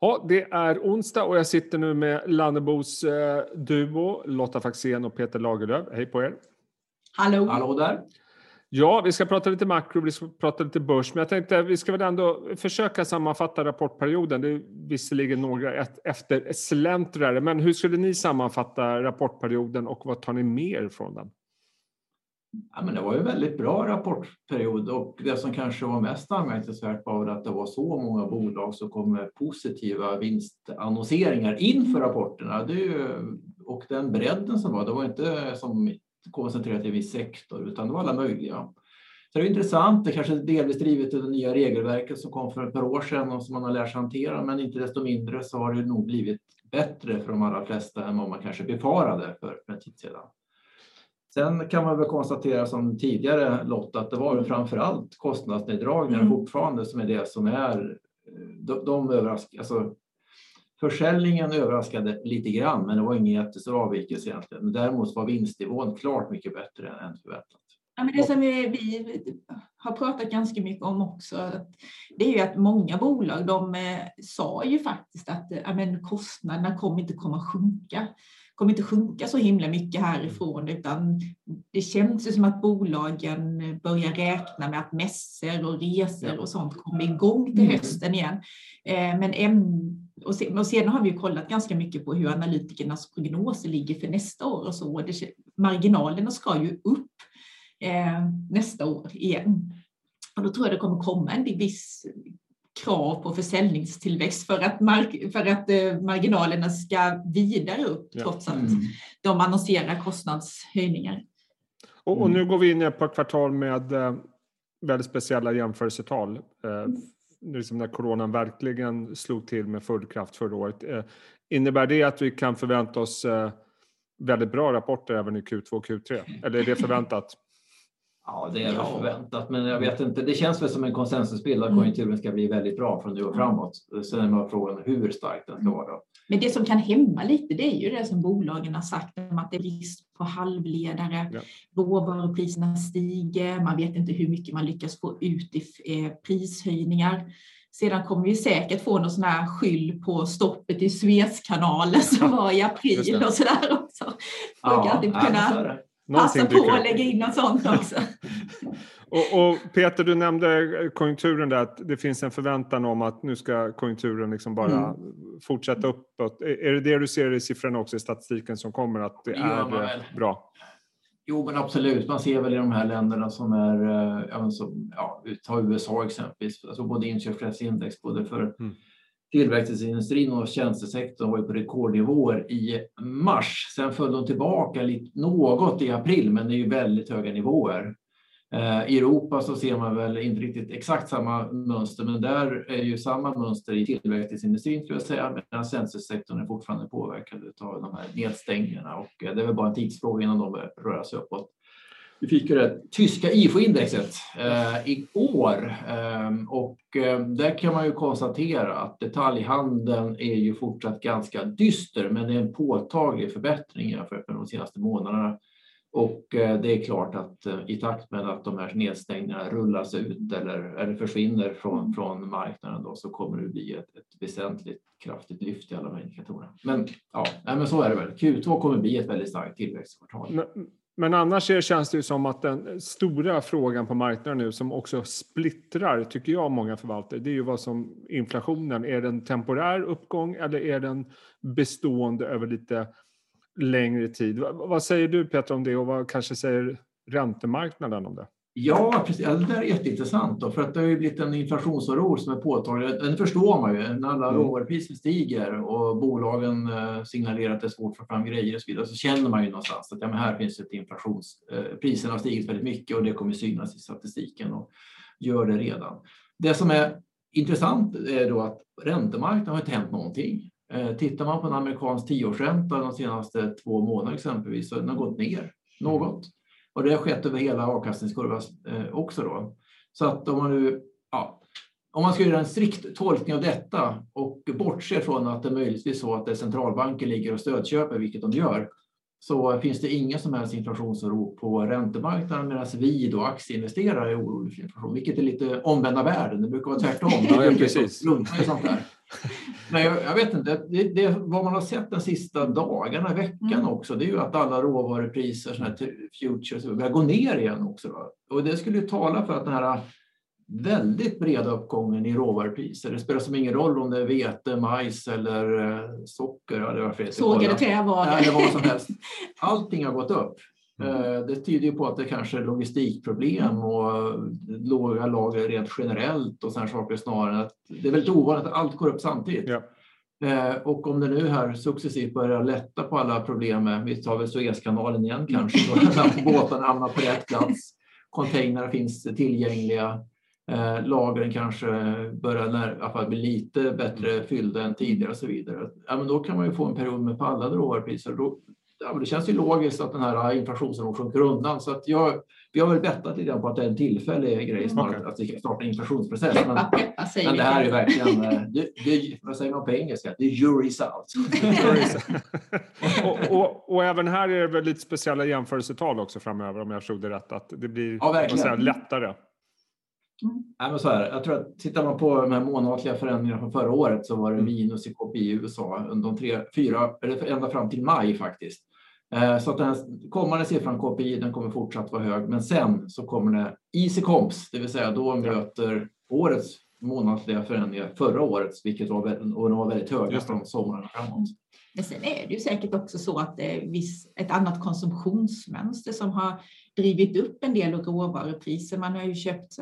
Ja, det är onsdag och jag sitter nu med Lannebos eh, duo Lotta Faxén och Peter Lagerlöf. Hej på er! Hallå! Hallå där! Ja, vi ska prata lite makro, vi ska prata lite börs, men jag tänkte vi ska väl ändå försöka sammanfatta rapportperioden. Det är visserligen några efter släntrare, men hur skulle ni sammanfatta rapportperioden och vad tar ni mer från den? Ja, men det var ju en väldigt bra rapportperiod och det som kanske var mest anmärkningsvärt var att det var så många bolag som kom med positiva vinstannonseringar inför rapporterna. Det ju, och den bredden som var, det var inte som koncentrerat i en viss sektor utan det var alla möjliga. Så det är intressant, det kanske delvis drivet av det nya regelverket som kom för ett par år sedan och som man har lärt sig hantera, men inte desto mindre så har det nog blivit bättre för de allra flesta än vad man kanske befarade för en tid sedan. Sen kan man väl konstatera som tidigare Lotta att det var framför allt kostnadsneddragningar mm. fortfarande som är det som är de, de överraskar, alltså Försäljningen överraskade lite grann, men det var ingen jättestor avvikelse egentligen. Men däremot var vinstnivån klart mycket bättre än förväntat. Ja, men det som vi har pratat ganska mycket om också, det är ju att många bolag de eh, sa ju faktiskt att ja, men kostnaderna kommer inte komma sjunka kommer inte sjunka så himla mycket härifrån utan det känns ju som att bolagen börjar räkna med att mässor och resor och sånt kommer igång till mm. hösten igen. Eh, men och sedan har vi kollat ganska mycket på hur analytikernas prognoser ligger för nästa år och så. marginalerna ska ju upp eh, nästa år igen. Och då tror jag det kommer komma en viss krav på försäljningstillväxt för att, mark för att eh, marginalerna ska vidare upp ja. trots att mm. de annonserar kostnadshöjningar. Och, och, nu går vi in på ett kvartal med eh, väldigt speciella jämförelsetal. Eh, mm. liksom när coronan verkligen slog till med full kraft förra året. Eh, innebär det att vi kan förvänta oss eh, väldigt bra rapporter även i Q2 och Q3? Eller är det förväntat? Ja, det är ja. förväntat, men jag vet inte. Det känns väl som en konsensusbild att mm. konjunkturen ska bli väldigt bra från nu och framåt. Sen är man frågan hur stark den ska vara. Men det som kan hämma lite, det är ju det som bolagen har sagt om att det är brist på halvledare. Ja. Råvarupriserna stiger. Man vet inte hur mycket man lyckas få ut i eh, prishöjningar. Sedan kommer vi säkert få någon sån här skyll på stoppet i Suezkanalen som var i april och sådär också. Ja, alltid kunna Passa på att lägga in något sånt också. och, och, Peter, du nämnde konjunkturen där, att det finns en förväntan om att nu ska konjunkturen liksom bara mm. fortsätta uppåt. Är det det du ser i siffrorna också i statistiken som kommer, att det är eh, bra? Jo, men absolut. Man ser väl i de här länderna som är, eh, ja, som, ja ta USA exempelvis, alltså både inköpschefsindex både för mm tillverkningsindustrin och tjänstesektorn var på rekordnivåer i mars. Sen föll de tillbaka lite, något i april, men det är ju väldigt höga nivåer. Eh, I Europa så ser man väl inte riktigt exakt samma mönster, men där är ju samma mönster i tillverkningsindustrin skulle jag säga, medan tjänstesektorn är fortfarande påverkad av de här nedstängningarna och eh, det är väl bara en tidsfråga innan de börjar röra sig uppåt. Vi fick ju det tyska IFO-indexet eh, i år eh, och eh, där kan man ju konstatera att detaljhandeln är ju fortsatt ganska dyster men det är en påtaglig förbättring jämfört med de senaste månaderna. Och eh, det är klart att eh, i takt med att de här nedstängningarna rullas ut eller, eller försvinner från, från marknaden då, så kommer det bli ett, ett väsentligt kraftigt lyft i alla de här indikatorerna. Men ja, nej, men så är det väl. Q2 kommer bli ett väldigt starkt tillväxtkvartal. Men, annars är, känns det ju som att den stora frågan på marknaden nu som också splittrar, tycker jag, många förvaltare, det är ju vad som inflationen, är det en temporär uppgång eller är den bestående över lite längre tid? Vad säger du Peter om det och vad kanske säger räntemarknaden om det? Ja, precis. det där är jätteintressant då, för att det har ju blivit en inflationsoro som är påtaglig. Den förstår man ju när alla mm. råvarupriser stiger och bolagen eh, signalerar att det är svårt att få fram grejer och så vidare så känner man ju någonstans att ja, men här finns ett inflations... Eh, priserna har stigit väldigt mycket och det kommer synas i statistiken och gör det redan. Det som är intressant är då att räntemarknaden har inte hänt någonting. Eh, tittar man på en amerikansk tioårsränta de senaste två månaderna exempelvis så har den gått ner något. Och det har skett över hela avkastningskurvan eh, också. Då. Så att om man nu, ja, om man ska göra en strikt tolkning av detta och bortse från att det möjligtvis så att det centralbanker ligger och stödköper, vilket de gör, så finns det ingen som helst inflationsoro på räntemarknaden medan vi då aktieinvesterare är oroliga för inflation, vilket är lite omvända världen. Det brukar vara tvärtom. ja, precis. Sånt där. Nej, jag, vet inte. Det, det, vad man har sett de sista dagarna, veckan mm. också, det är ju att alla råvarupriser, såna här futures, börjar gå ner igen också. Då. Och det skulle ju tala för att den här väldigt breda uppgången i råvarupriser. Det spelar som ingen roll om det är vete, majs eller eh, socker. Sågade trävaror. Eller vad som helst. Allting har gått upp. Mm. Det tyder ju på att det kanske är logistikproblem och låga lager rent generellt och sådana saker snarare. Att det är väldigt ovanligt att allt går upp samtidigt. Ja. Eh, och om det nu här successivt börjar lätta på alla problem, vi tar väl Suezkanalen igen kanske, då båtarna hamnar på rätt plats, containrar finns tillgängliga, eh, lagren kanske börjar när, bli lite bättre fyllda än tidigare och så vidare. Ja, men då kan man ju få en period med fallande råvarupriser. Då, ja, det känns ju logiskt att den här inflationsnivån sjunker undan. Så att jag, vi har väl bettat lite på att det är en tillfällig grej snarare mm. att vi ska starta en inflationsprocess. Men, men det här är verkligen, eh, det, det, vad säger man på engelska? Det är jury's out. och, och, och, även här är det väl lite speciella jämförelsetal också framöver om jag förstod det rätt. Att det blir ja, säga, lättare. Mm. Nej, men så här, jag tror att tittar man på de här månatliga förändringarna från förra året så var det mm. minus i KPI i USA under de tre, fyra, eller ända fram till maj faktiskt. Eh, så att den kommande siffran KPI den kommer fortsatt vara hög, men sen så kommer det easy comps, det vill säga då möter årets månatliga förändringar förra årets, vilket var, och de var väldigt höga från sommaren framåt. Men sen är det ju säkert också så att det är viss, ett annat konsumtionsmönster som har drivit upp en del råvarupriser. Man har ju köpt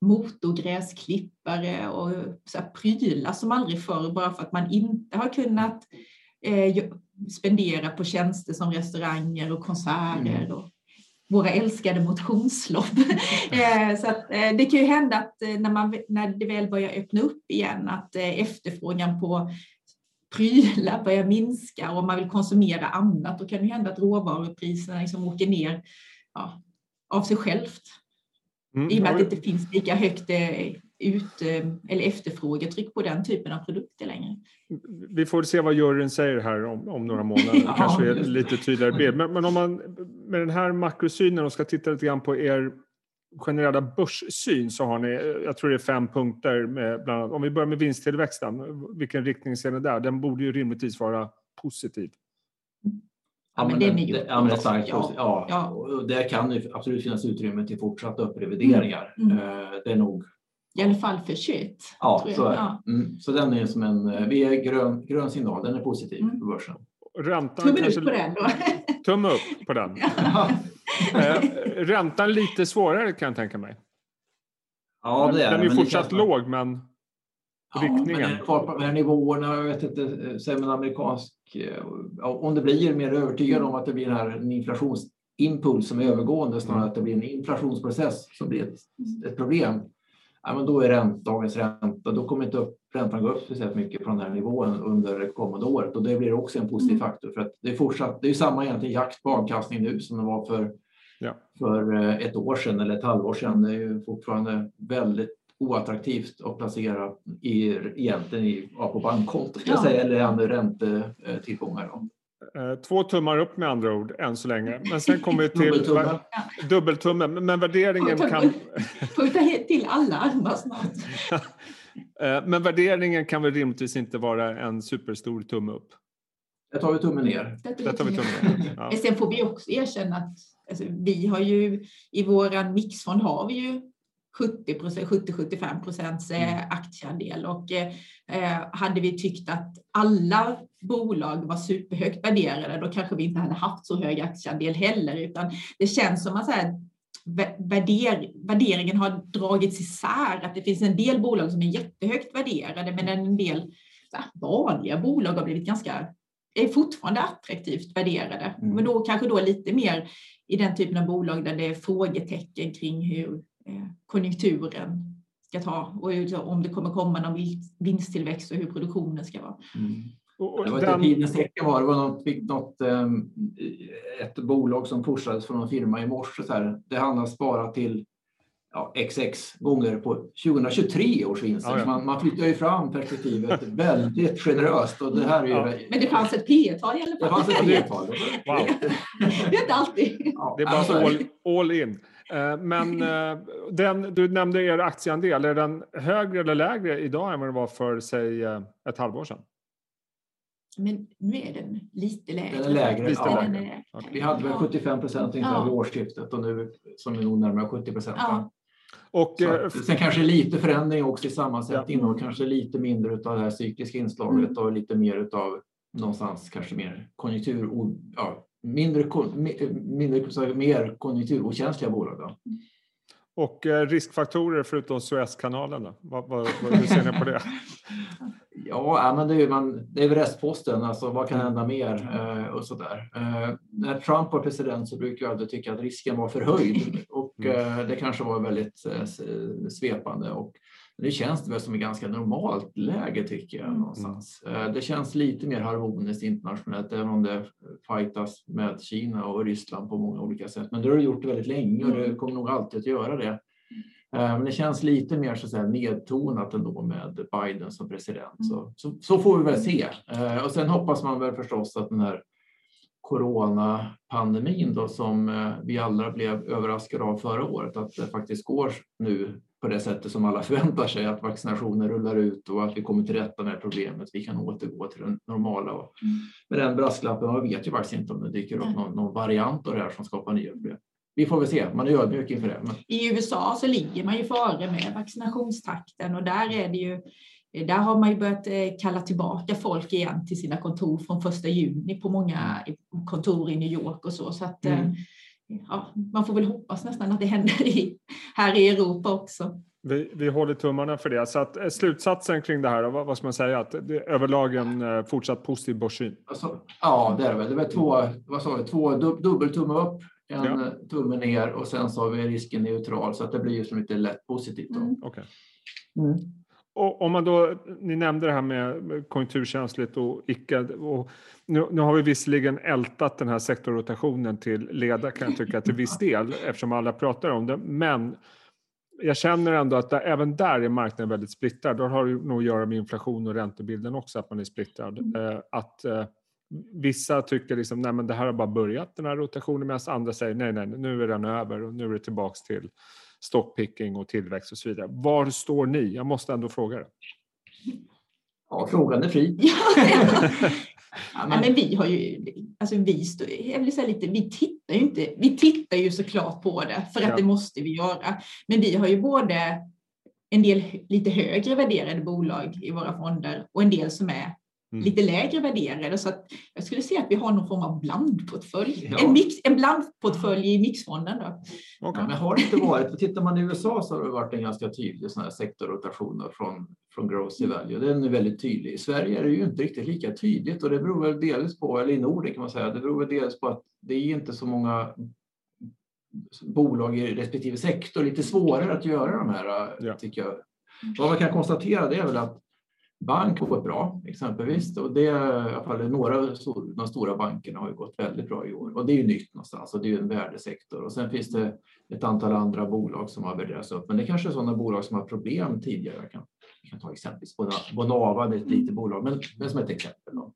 motorgräsklippare och så prylar som aldrig förr bara för att man inte har kunnat eh, spendera på tjänster som restauranger och konserter mm. och våra älskade motionslopp. Eh, så att, eh, det kan ju hända att eh, när, man, när det väl börjar öppna upp igen att efterfrågan på prylar börjar minska och man vill konsumera annat, då kan det hända att råvarupriserna liksom åker ner ja, av sig självt. Mm, I och med att det inte finns lika högt ut, eller efterfrågetryck på den typen av produkter längre. Vi får se vad juryn säger här om, om några månader. ja, kanske är lite tydligare bild. Men, men, om man med den här makrosynen och ska titta lite grann på er generella börssyn så har ni, jag tror det är fem punkter med bland annat, om vi börjar med vinsttillväxten, vilken riktning ser ni där? Den borde ju rimligtvis vara positiv. Ja, men, den är ju ja, men starkt, ja, ja. ja. Och där kan det absolut finnas utrymme till fortsatta upprevideringar. Mm. Mm. Det är nog i alla fall för kött. Ja, så, är ja. Mm, så den är som en, eh, vi är grön, grön signal, den är positiv mm. på börsen. Räntan Tumme kanske... upp på den då. Tumme upp på den. eh, räntan lite svårare kan jag tänka mig. Ja, det är Den är ju fortsatt låg, men ja, riktningen. Men kvar på de här nivåerna, jag vet inte, säger man amerikansk, eh, om det blir mer övertygad om att det blir den här en inflationsimpuls som är övergående snarare mm. att det blir en inflationsprocess som blir ett, ett problem ja, men då är ränt, dagens ränta, då kommer inte upp, räntan gå upp speciellt mycket på den här nivån under det kommande året och det blir också en positiv mm. faktor för att det är fortsatt, det är samma egentligen jakt på avkastning nu som det var för, ja. för eh, ett år sedan eller ett halvår sedan. Det är ju fortfarande väldigt oattraktivt att placera i, egentligen i, ja, på bankkonto ja. säga, eller andra räntetillgångar. Då. Eh, två tummar upp med andra ord, än så länge. Men sen kommer vi till dubbeltumme. Men värderingen kan... Till alla armar snart. Eh, men värderingen kan väl rimligtvis inte vara en superstor tumme upp? Där tar vi tummen ner. Där tar vi tummen ner. Ja. Men sen får vi också erkänna att alltså, vi har ju i vår mixfond har vi ju 70-75 procents eh, mm. aktieandel och eh, hade vi tyckt att alla bolag var superhögt värderade då kanske vi inte hade haft så hög aktieandel heller utan det känns som att så här, värder, värderingen har dragits isär, att det finns en del bolag som är jättehögt värderade men en del här, vanliga bolag har blivit ganska är fortfarande attraktivt värderade, mm. men då kanske då lite mer i den typen av bolag där det är frågetecken kring hur konjunkturen ska ta och om det kommer komma någon vinsttillväxt och hur produktionen ska vara. Mm. det var den... tidens tecken var det var något, något, ehm, ett bolag som pushades från en firma i morse. Så här, det handlas bara till ja, XX gånger på 2023 års vinster. Ja, ja. Man, man flyttar ju fram perspektivet väldigt generöst. Och det här är ju... ja. Men det fanns ett P tal i alla fall. Det fanns ett P tal. Wow. det är inte alltid. Det är bara alltså, all, all in. Eh, men eh, den, du nämnde er aktieandel. Är den högre eller lägre idag än vad den var för, säg, ett halvår sedan? Men nu är den lite lägre. Den är lägre. Lite ja. lägre. Okay. Vi hade väl 75 procent ungefär Ja. vid årsskiftet och nu som är nog närmare 70 procent. Ja. Och, Så eh, sen kanske lite förändring också i sammansättningen Ja. och kanske lite mindre av det här cykliska inslaget Mm. och lite mer av någonstans kanske mer konjunktur, ja, mindre, mindre, så mer konjunkturokänsliga bolag. Då. och eh, riskfaktorer förutom Suezkanalen då? Vad, vad, vad, hur ser ni på det? Ja, men det är, man, det är väl restposten, alltså vad kan hända mer eh, och sådär. Eh, när Trump var president så brukar jag alltid tycka att risken var förhöjd och det kanske var väldigt svepande. Och nu känns det väl som ett ganska normalt läge tycker jag Mm. någonstans. Eh, det känns lite mer harmoniskt internationellt även om det fightas med Kina och Ryssland på många olika sätt. Men det har det gjort väldigt länge och det Mm. kommer nog alltid att göra det. Eh, Men det känns lite mer så att säga, nedtonat ändå med Biden som president. Så, så, så får vi väl se. Eh, Och sen hoppas man väl förstås att den här coronapandemin då som eh, vi alla blev överraskade av förra året, att det faktiskt går nu på det sättet som alla förväntar sig, att vaccinationer rullar ut och att vi kommer till rätta med problemet. Vi kan återgå till det normala. Och med den brasklappen, man vet ju faktiskt inte om det dyker upp någon, någon variant av det här som skapar nya problem. Vi får väl se, man är ödmjuk inför det. Men I USA så ligger man ju före med vaccinationstakten och där är det ju där har man ju börjat eh, kalla tillbaka folk igen till sina kontor från första juni på många kontor i New York och så. så att, eh, Mm. ja, man får väl hoppas nästan att det händer i, här i Europa också. Vi, vi håller tummarna för det. Så att, eh, slutsatsen kring det här, vad, vad ska man säga? Att det är överlag en eh, fortsatt positiv börssyn. Alltså, ja, det är det väl. Det var två, vad sa vi, två dub, dubbeltumme upp, en Ja. tumme ner och sen så har vi risken neutral så att det blir ju som lite lätt positivt. Då. Mm. Okej. Mm. Och om man då, ni nämnde det här med konjunkturkänsligt och icke. Och nu, nu har vi visserligen ältat den här sektorrotationen till leda kan jag tycka till viss del eftersom alla pratar om det. Men jag känner ändå att där, även där är marknaden väldigt splittrad. Då har det nog att göra med inflation och räntebilden också att man är splittrad. Eh, att eh, vissa tycker liksom, nej men det här har bara börjat den här rotationen medan andra säger nej, nej, nu är den över och nu är det tillbaks till stockpicking och tillväxt och så vidare. Var står ni? Jag måste ändå fråga det. Ja, frågan är fri. Ja, men, men vi har ju, alltså vi, stå, jag vill säga lite, vi tittar ju inte, vi tittar ju såklart på det för att Ja. det måste vi göra. Men vi har ju både en del lite högre värderade bolag i våra fonder och en del som är Mm. lite lägre värderade. Så att jag skulle säga att vi har någon form av blandportfölj. Ja. En, mix, en blandportfölj i mixfonden. Då. Okej. Men har det inte varit, tittar man i USA så har det varit en ganska tydlig sån här sektorrotation från, från growth till value. Den är väldigt tydlig. I Sverige är det ju inte riktigt lika tydligt och det beror väl delvis på, eller i Norden kan man säga, det beror väl dels på att det är inte så många bolag i respektive sektor, lite svårare att göra de här, Ja. tycker jag. Vad man kan konstatera det är väl att bank har gått bra exempelvis och det i alla fall några av de stora bankerna har ju gått väldigt bra i år och det är ju nytt någonstans och det är ju en värdesektor och sen finns det ett antal andra bolag som har värderats upp men det kanske är sådana bolag som har problem tidigare. Jag kan, jag kan ta exempelvis Bonava, det är ett litet bolag men, men som ett exempel. Då.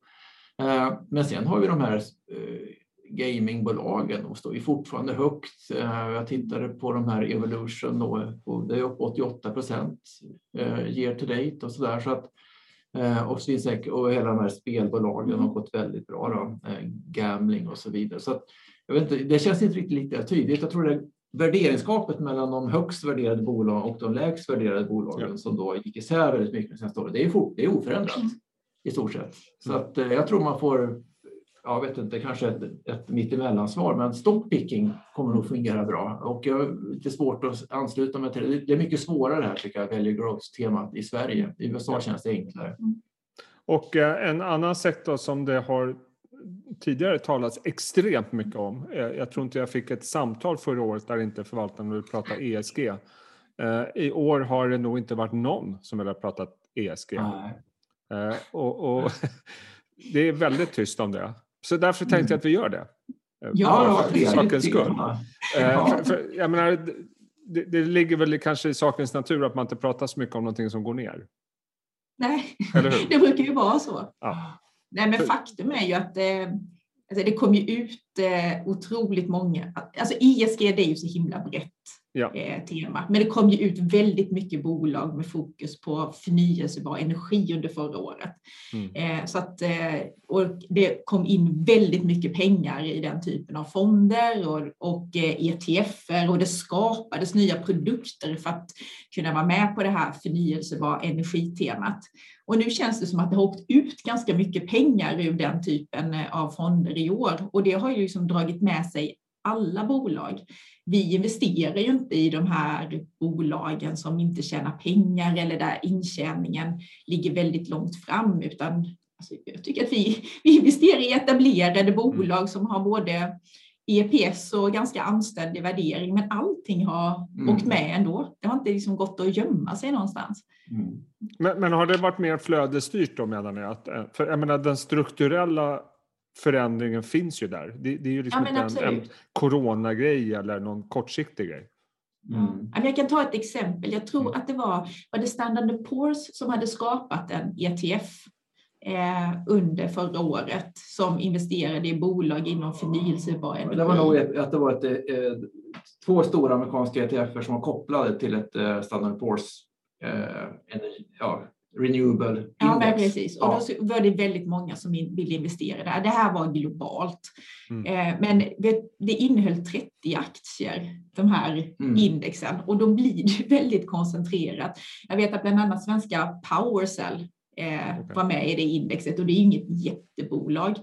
Eh, men sen har vi de här eh, gamingbolagen, de står ju fortfarande högt. Eh, Jag tittade på de här Evolution och det är upp 88 procent eh, year to date och sådär. Så att, eh, och, så finns det, och hela de här spelbolagen har gått väldigt bra, då, gambling och så vidare. Så att, jag vet inte, det känns inte riktigt lika tydligt. Jag tror det värderingsgapet mellan de högst värderade bolagen och de lägst värderade bolagen Ja. som då gick isär väldigt mycket de senaste åren, det är, fort, det är oförändrat Mm. i stort sett. Så att, jag tror man får jag vet inte, kanske ett, ett mittemellansvar, men stockpicking kommer nog fungera bra. Och jag har lite svårt att ansluta mig till det. Det är mycket svårare här tycker jag, value growth-temat i Sverige. I USA känns det enklare. Och eh, en annan sektor som det har tidigare talats extremt mycket om. eh, Jag tror inte jag fick ett samtal förra året där inte förvaltaren ville prata ESG. Eh, I år har det nog inte varit någon som vill ha pratat ESG. Nej. Och, och det är väldigt tyst om det. Så därför tänkte jag att vi gör det. Eh, Ja, för sakens skull. Eh, Ja. För, för, jag menar, det, det ligger väl kanske i sakens natur att man inte pratar så mycket om någonting som går ner. Nej, det brukar ju vara så. Ja. Nej, men faktum är ju att eh, Alltså det kom ju ut eh, otroligt många, alltså ESG det är ju så himla brett ja. eh, tema, men det kom ju ut väldigt mycket bolag med fokus på förnyelsebar energi under förra året. Mm. Eh, så att, eh, och det kom in väldigt mycket pengar i den typen av fonder och, och ETFer eh, e och det skapades nya produkter för att kunna vara med på det här förnyelsebar energitemat. Och nu känns det som att det har åkt ut ganska mycket pengar ur den typen eh, av fonder i år och det har ju liksom dragit med sig alla bolag. Vi investerar ju inte i de här bolagen som inte tjänar pengar eller där intjäningen ligger väldigt långt fram, utan alltså jag tycker att vi, vi investerar i etablerade bolag som har både EPS och ganska anständig värdering, men allting har mm. åkt med ändå. Det har inte liksom gått att gömma sig någonstans. Mm. Men, men, har det varit mer flödesstyrt då menar ni? Att, eh, för jag menar den strukturella förändringen finns ju där. Det, det är ju liksom ja, inte en, en coronagrej eller någon kortsiktig grej. Mm. Jag kan ta ett exempel. Jag tror mm. att det var, var det Standard Poor's som hade skapat en ETF eh, under förra året som investerade i bolag inom förnyelsebar energi. Det var nog ett, att det var ett, eh, två stora amerikanska ETFer som var kopplade till ett eh, Standard Poor's eh, energi, ja, renewable index. Ja, men precis. Och då var det väldigt många som ville investera där. Det här var globalt. Mm. Eh, men det innehöll 30 aktier, de här mm. indexen, och då blir det väldigt koncentrerat. Jag vet att bland annat svenska Powercell eh, okay. var med i det indexet och det är inget jättebolag.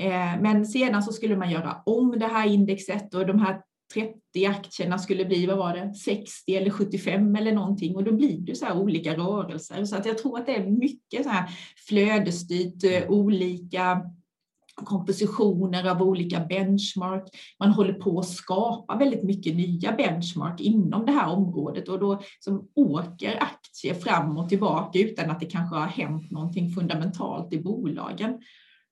Eh, men sedan så skulle man göra om det här indexet och de här 30 aktierna skulle bli, vad var det, 60 eller 75 eller någonting och då blir det så här olika rörelser. Så att jag tror att det är mycket så här flödesstyrt, eh, olika kompositioner av olika benchmark. Man håller på att skapa väldigt mycket nya benchmark inom det här området och då som åker aktier fram och tillbaka utan att det kanske har hänt någonting fundamentalt i bolagen.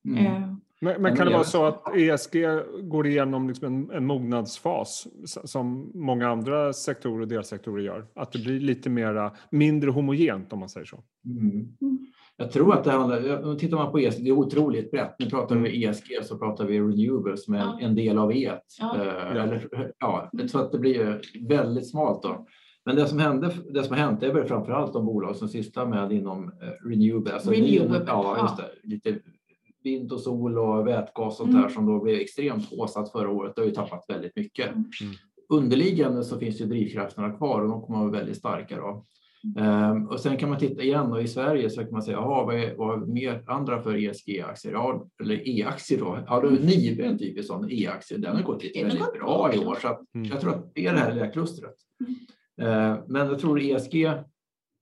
Mm. Men, men, kan det vara så att ESG går igenom liksom en, en mognadsfas som många andra sektorer och delsektorer gör? Att det blir lite mera, mindre homogent om man säger så? Mm. Jag tror att det handlar, tittar man på ESG, det är otroligt brett. Nu pratar vi ESG så pratar vi renewables som är ja. en del av E1. Ja. Eh, eller, ja, så att det blir väldigt smalt då. Men det som, hände, det som har hänt är väl framför allt de bolag som sysslar med inom eh, renewable, alltså renewable. Ja, just det, lite vind och sol och vätgas och sånt mm. där som då blev extremt påsatt förra året. Det har ju tappat väldigt mycket. Mm. Underliggande så finns ju drivkrafterna kvar och de kommer att vara väldigt starka. Då. Um, och sen kan man titta igen och i Sverige så kan man säga, jaha, vad är, vad är mer andra för ESG-aktier? Ja, eller E-aktier då. Ja, då Nibe är en typisk sån E-aktie. Den har gått väldigt bra i år. Så mm. jag tror att det är det här lilla klustret. Uh, men jag tror ESG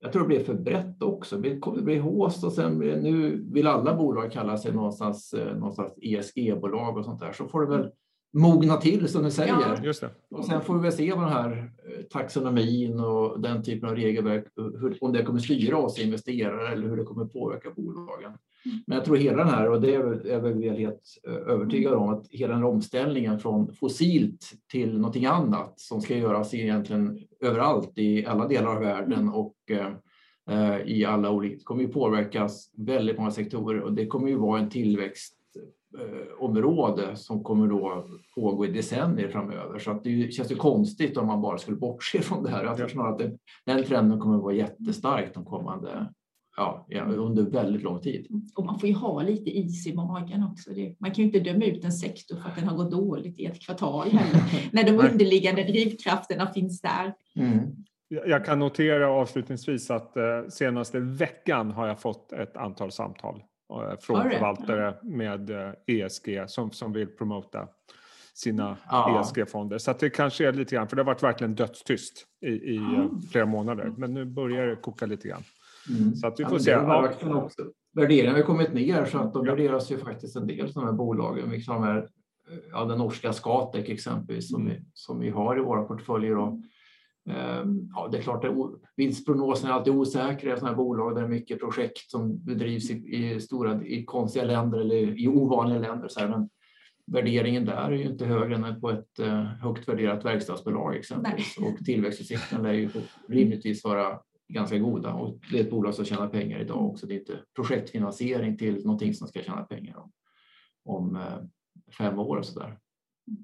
jag tror det blir för brett också. Det blir håst och sen nu vill alla bolag kalla sig någonstans, eh, någonstans ESG-bolag och sånt där. Så får det väl mogna till som du säger. Ja, just det. Och sen får vi väl se vad den här eh, taxonomin och den typen av regelverk, hur, om det kommer styra oss investerare eller hur det kommer påverka bolagen. Men jag tror hela den här, och det är vi väl helt eh, övertygade om, att hela den här omställningen från fossilt till någonting annat som ska göras egentligen överallt i alla delar av världen mm. och eh, i alla olika, kommer ju påverkas väldigt många sektorer och det kommer ju vara en tillväxtområde som kommer då pågå i decennier framöver. Så att det känns ju konstigt om man bara skulle bortse från det här. Jag tror snarare att det, den trenden kommer att vara jättestark de kommande ja, under väldigt lång tid. Och man får ju ha lite is i magen också. Det, man kan ju inte döma ut en sektor för att den har gått dåligt i ett kvartal heller, när de underliggande drivkrafterna finns där. Mm. Jag kan notera avslutningsvis att eh, senaste veckan har jag fått ett antal samtal eh, från förvaltare med ESG eh, e som, som vill promota sina ja. ESG-fonder. Så det kanske är lite grann, för det har varit verkligen dödstyst i, i mm. flera månader. Men nu börjar det koka lite grann. Mm. Så att vi får ja, se. Ja. Värderingen har kommit ner så att de värderas ju faktiskt en del av de här bolagen. Liksom är, ja, den norska Scatec exempelvis som, mm. vi, som vi har i våra portföljer. Och, Ehm, ja, det är klart att vinstprognosen är alltid osäkra i sådana här bolag där det är mycket projekt som bedrivs i, i, stora, i konstiga länder eller i ovanliga länder. Så här, men värderingen där är ju inte högre än på ett uh, högt värderat verkstadsbolag exempelvis. Nej. Och tillväxtutsikten lär ju rimligtvis vara ganska goda och det är ett bolag som tjänar pengar idag också. Det är inte projektfinansiering till någonting som ska tjäna pengar om, om uh, fem år. Och så där.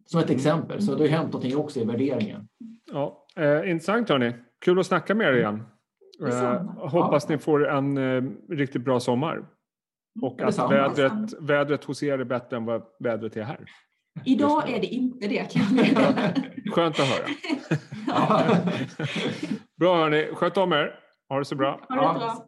Som ett exempel. Så det har hänt någonting också i värderingen. Ja, eh, intressant hörni. Kul att snacka med er igen. Eh, hoppas ja. ni får en eh, riktigt bra sommar. Och att vädret, vädret hos er är bättre än vad vädret är här. Idag är det inte det. Skönt att höra. bra hörni, sköt om er. Ha det så bra. Ha det bra.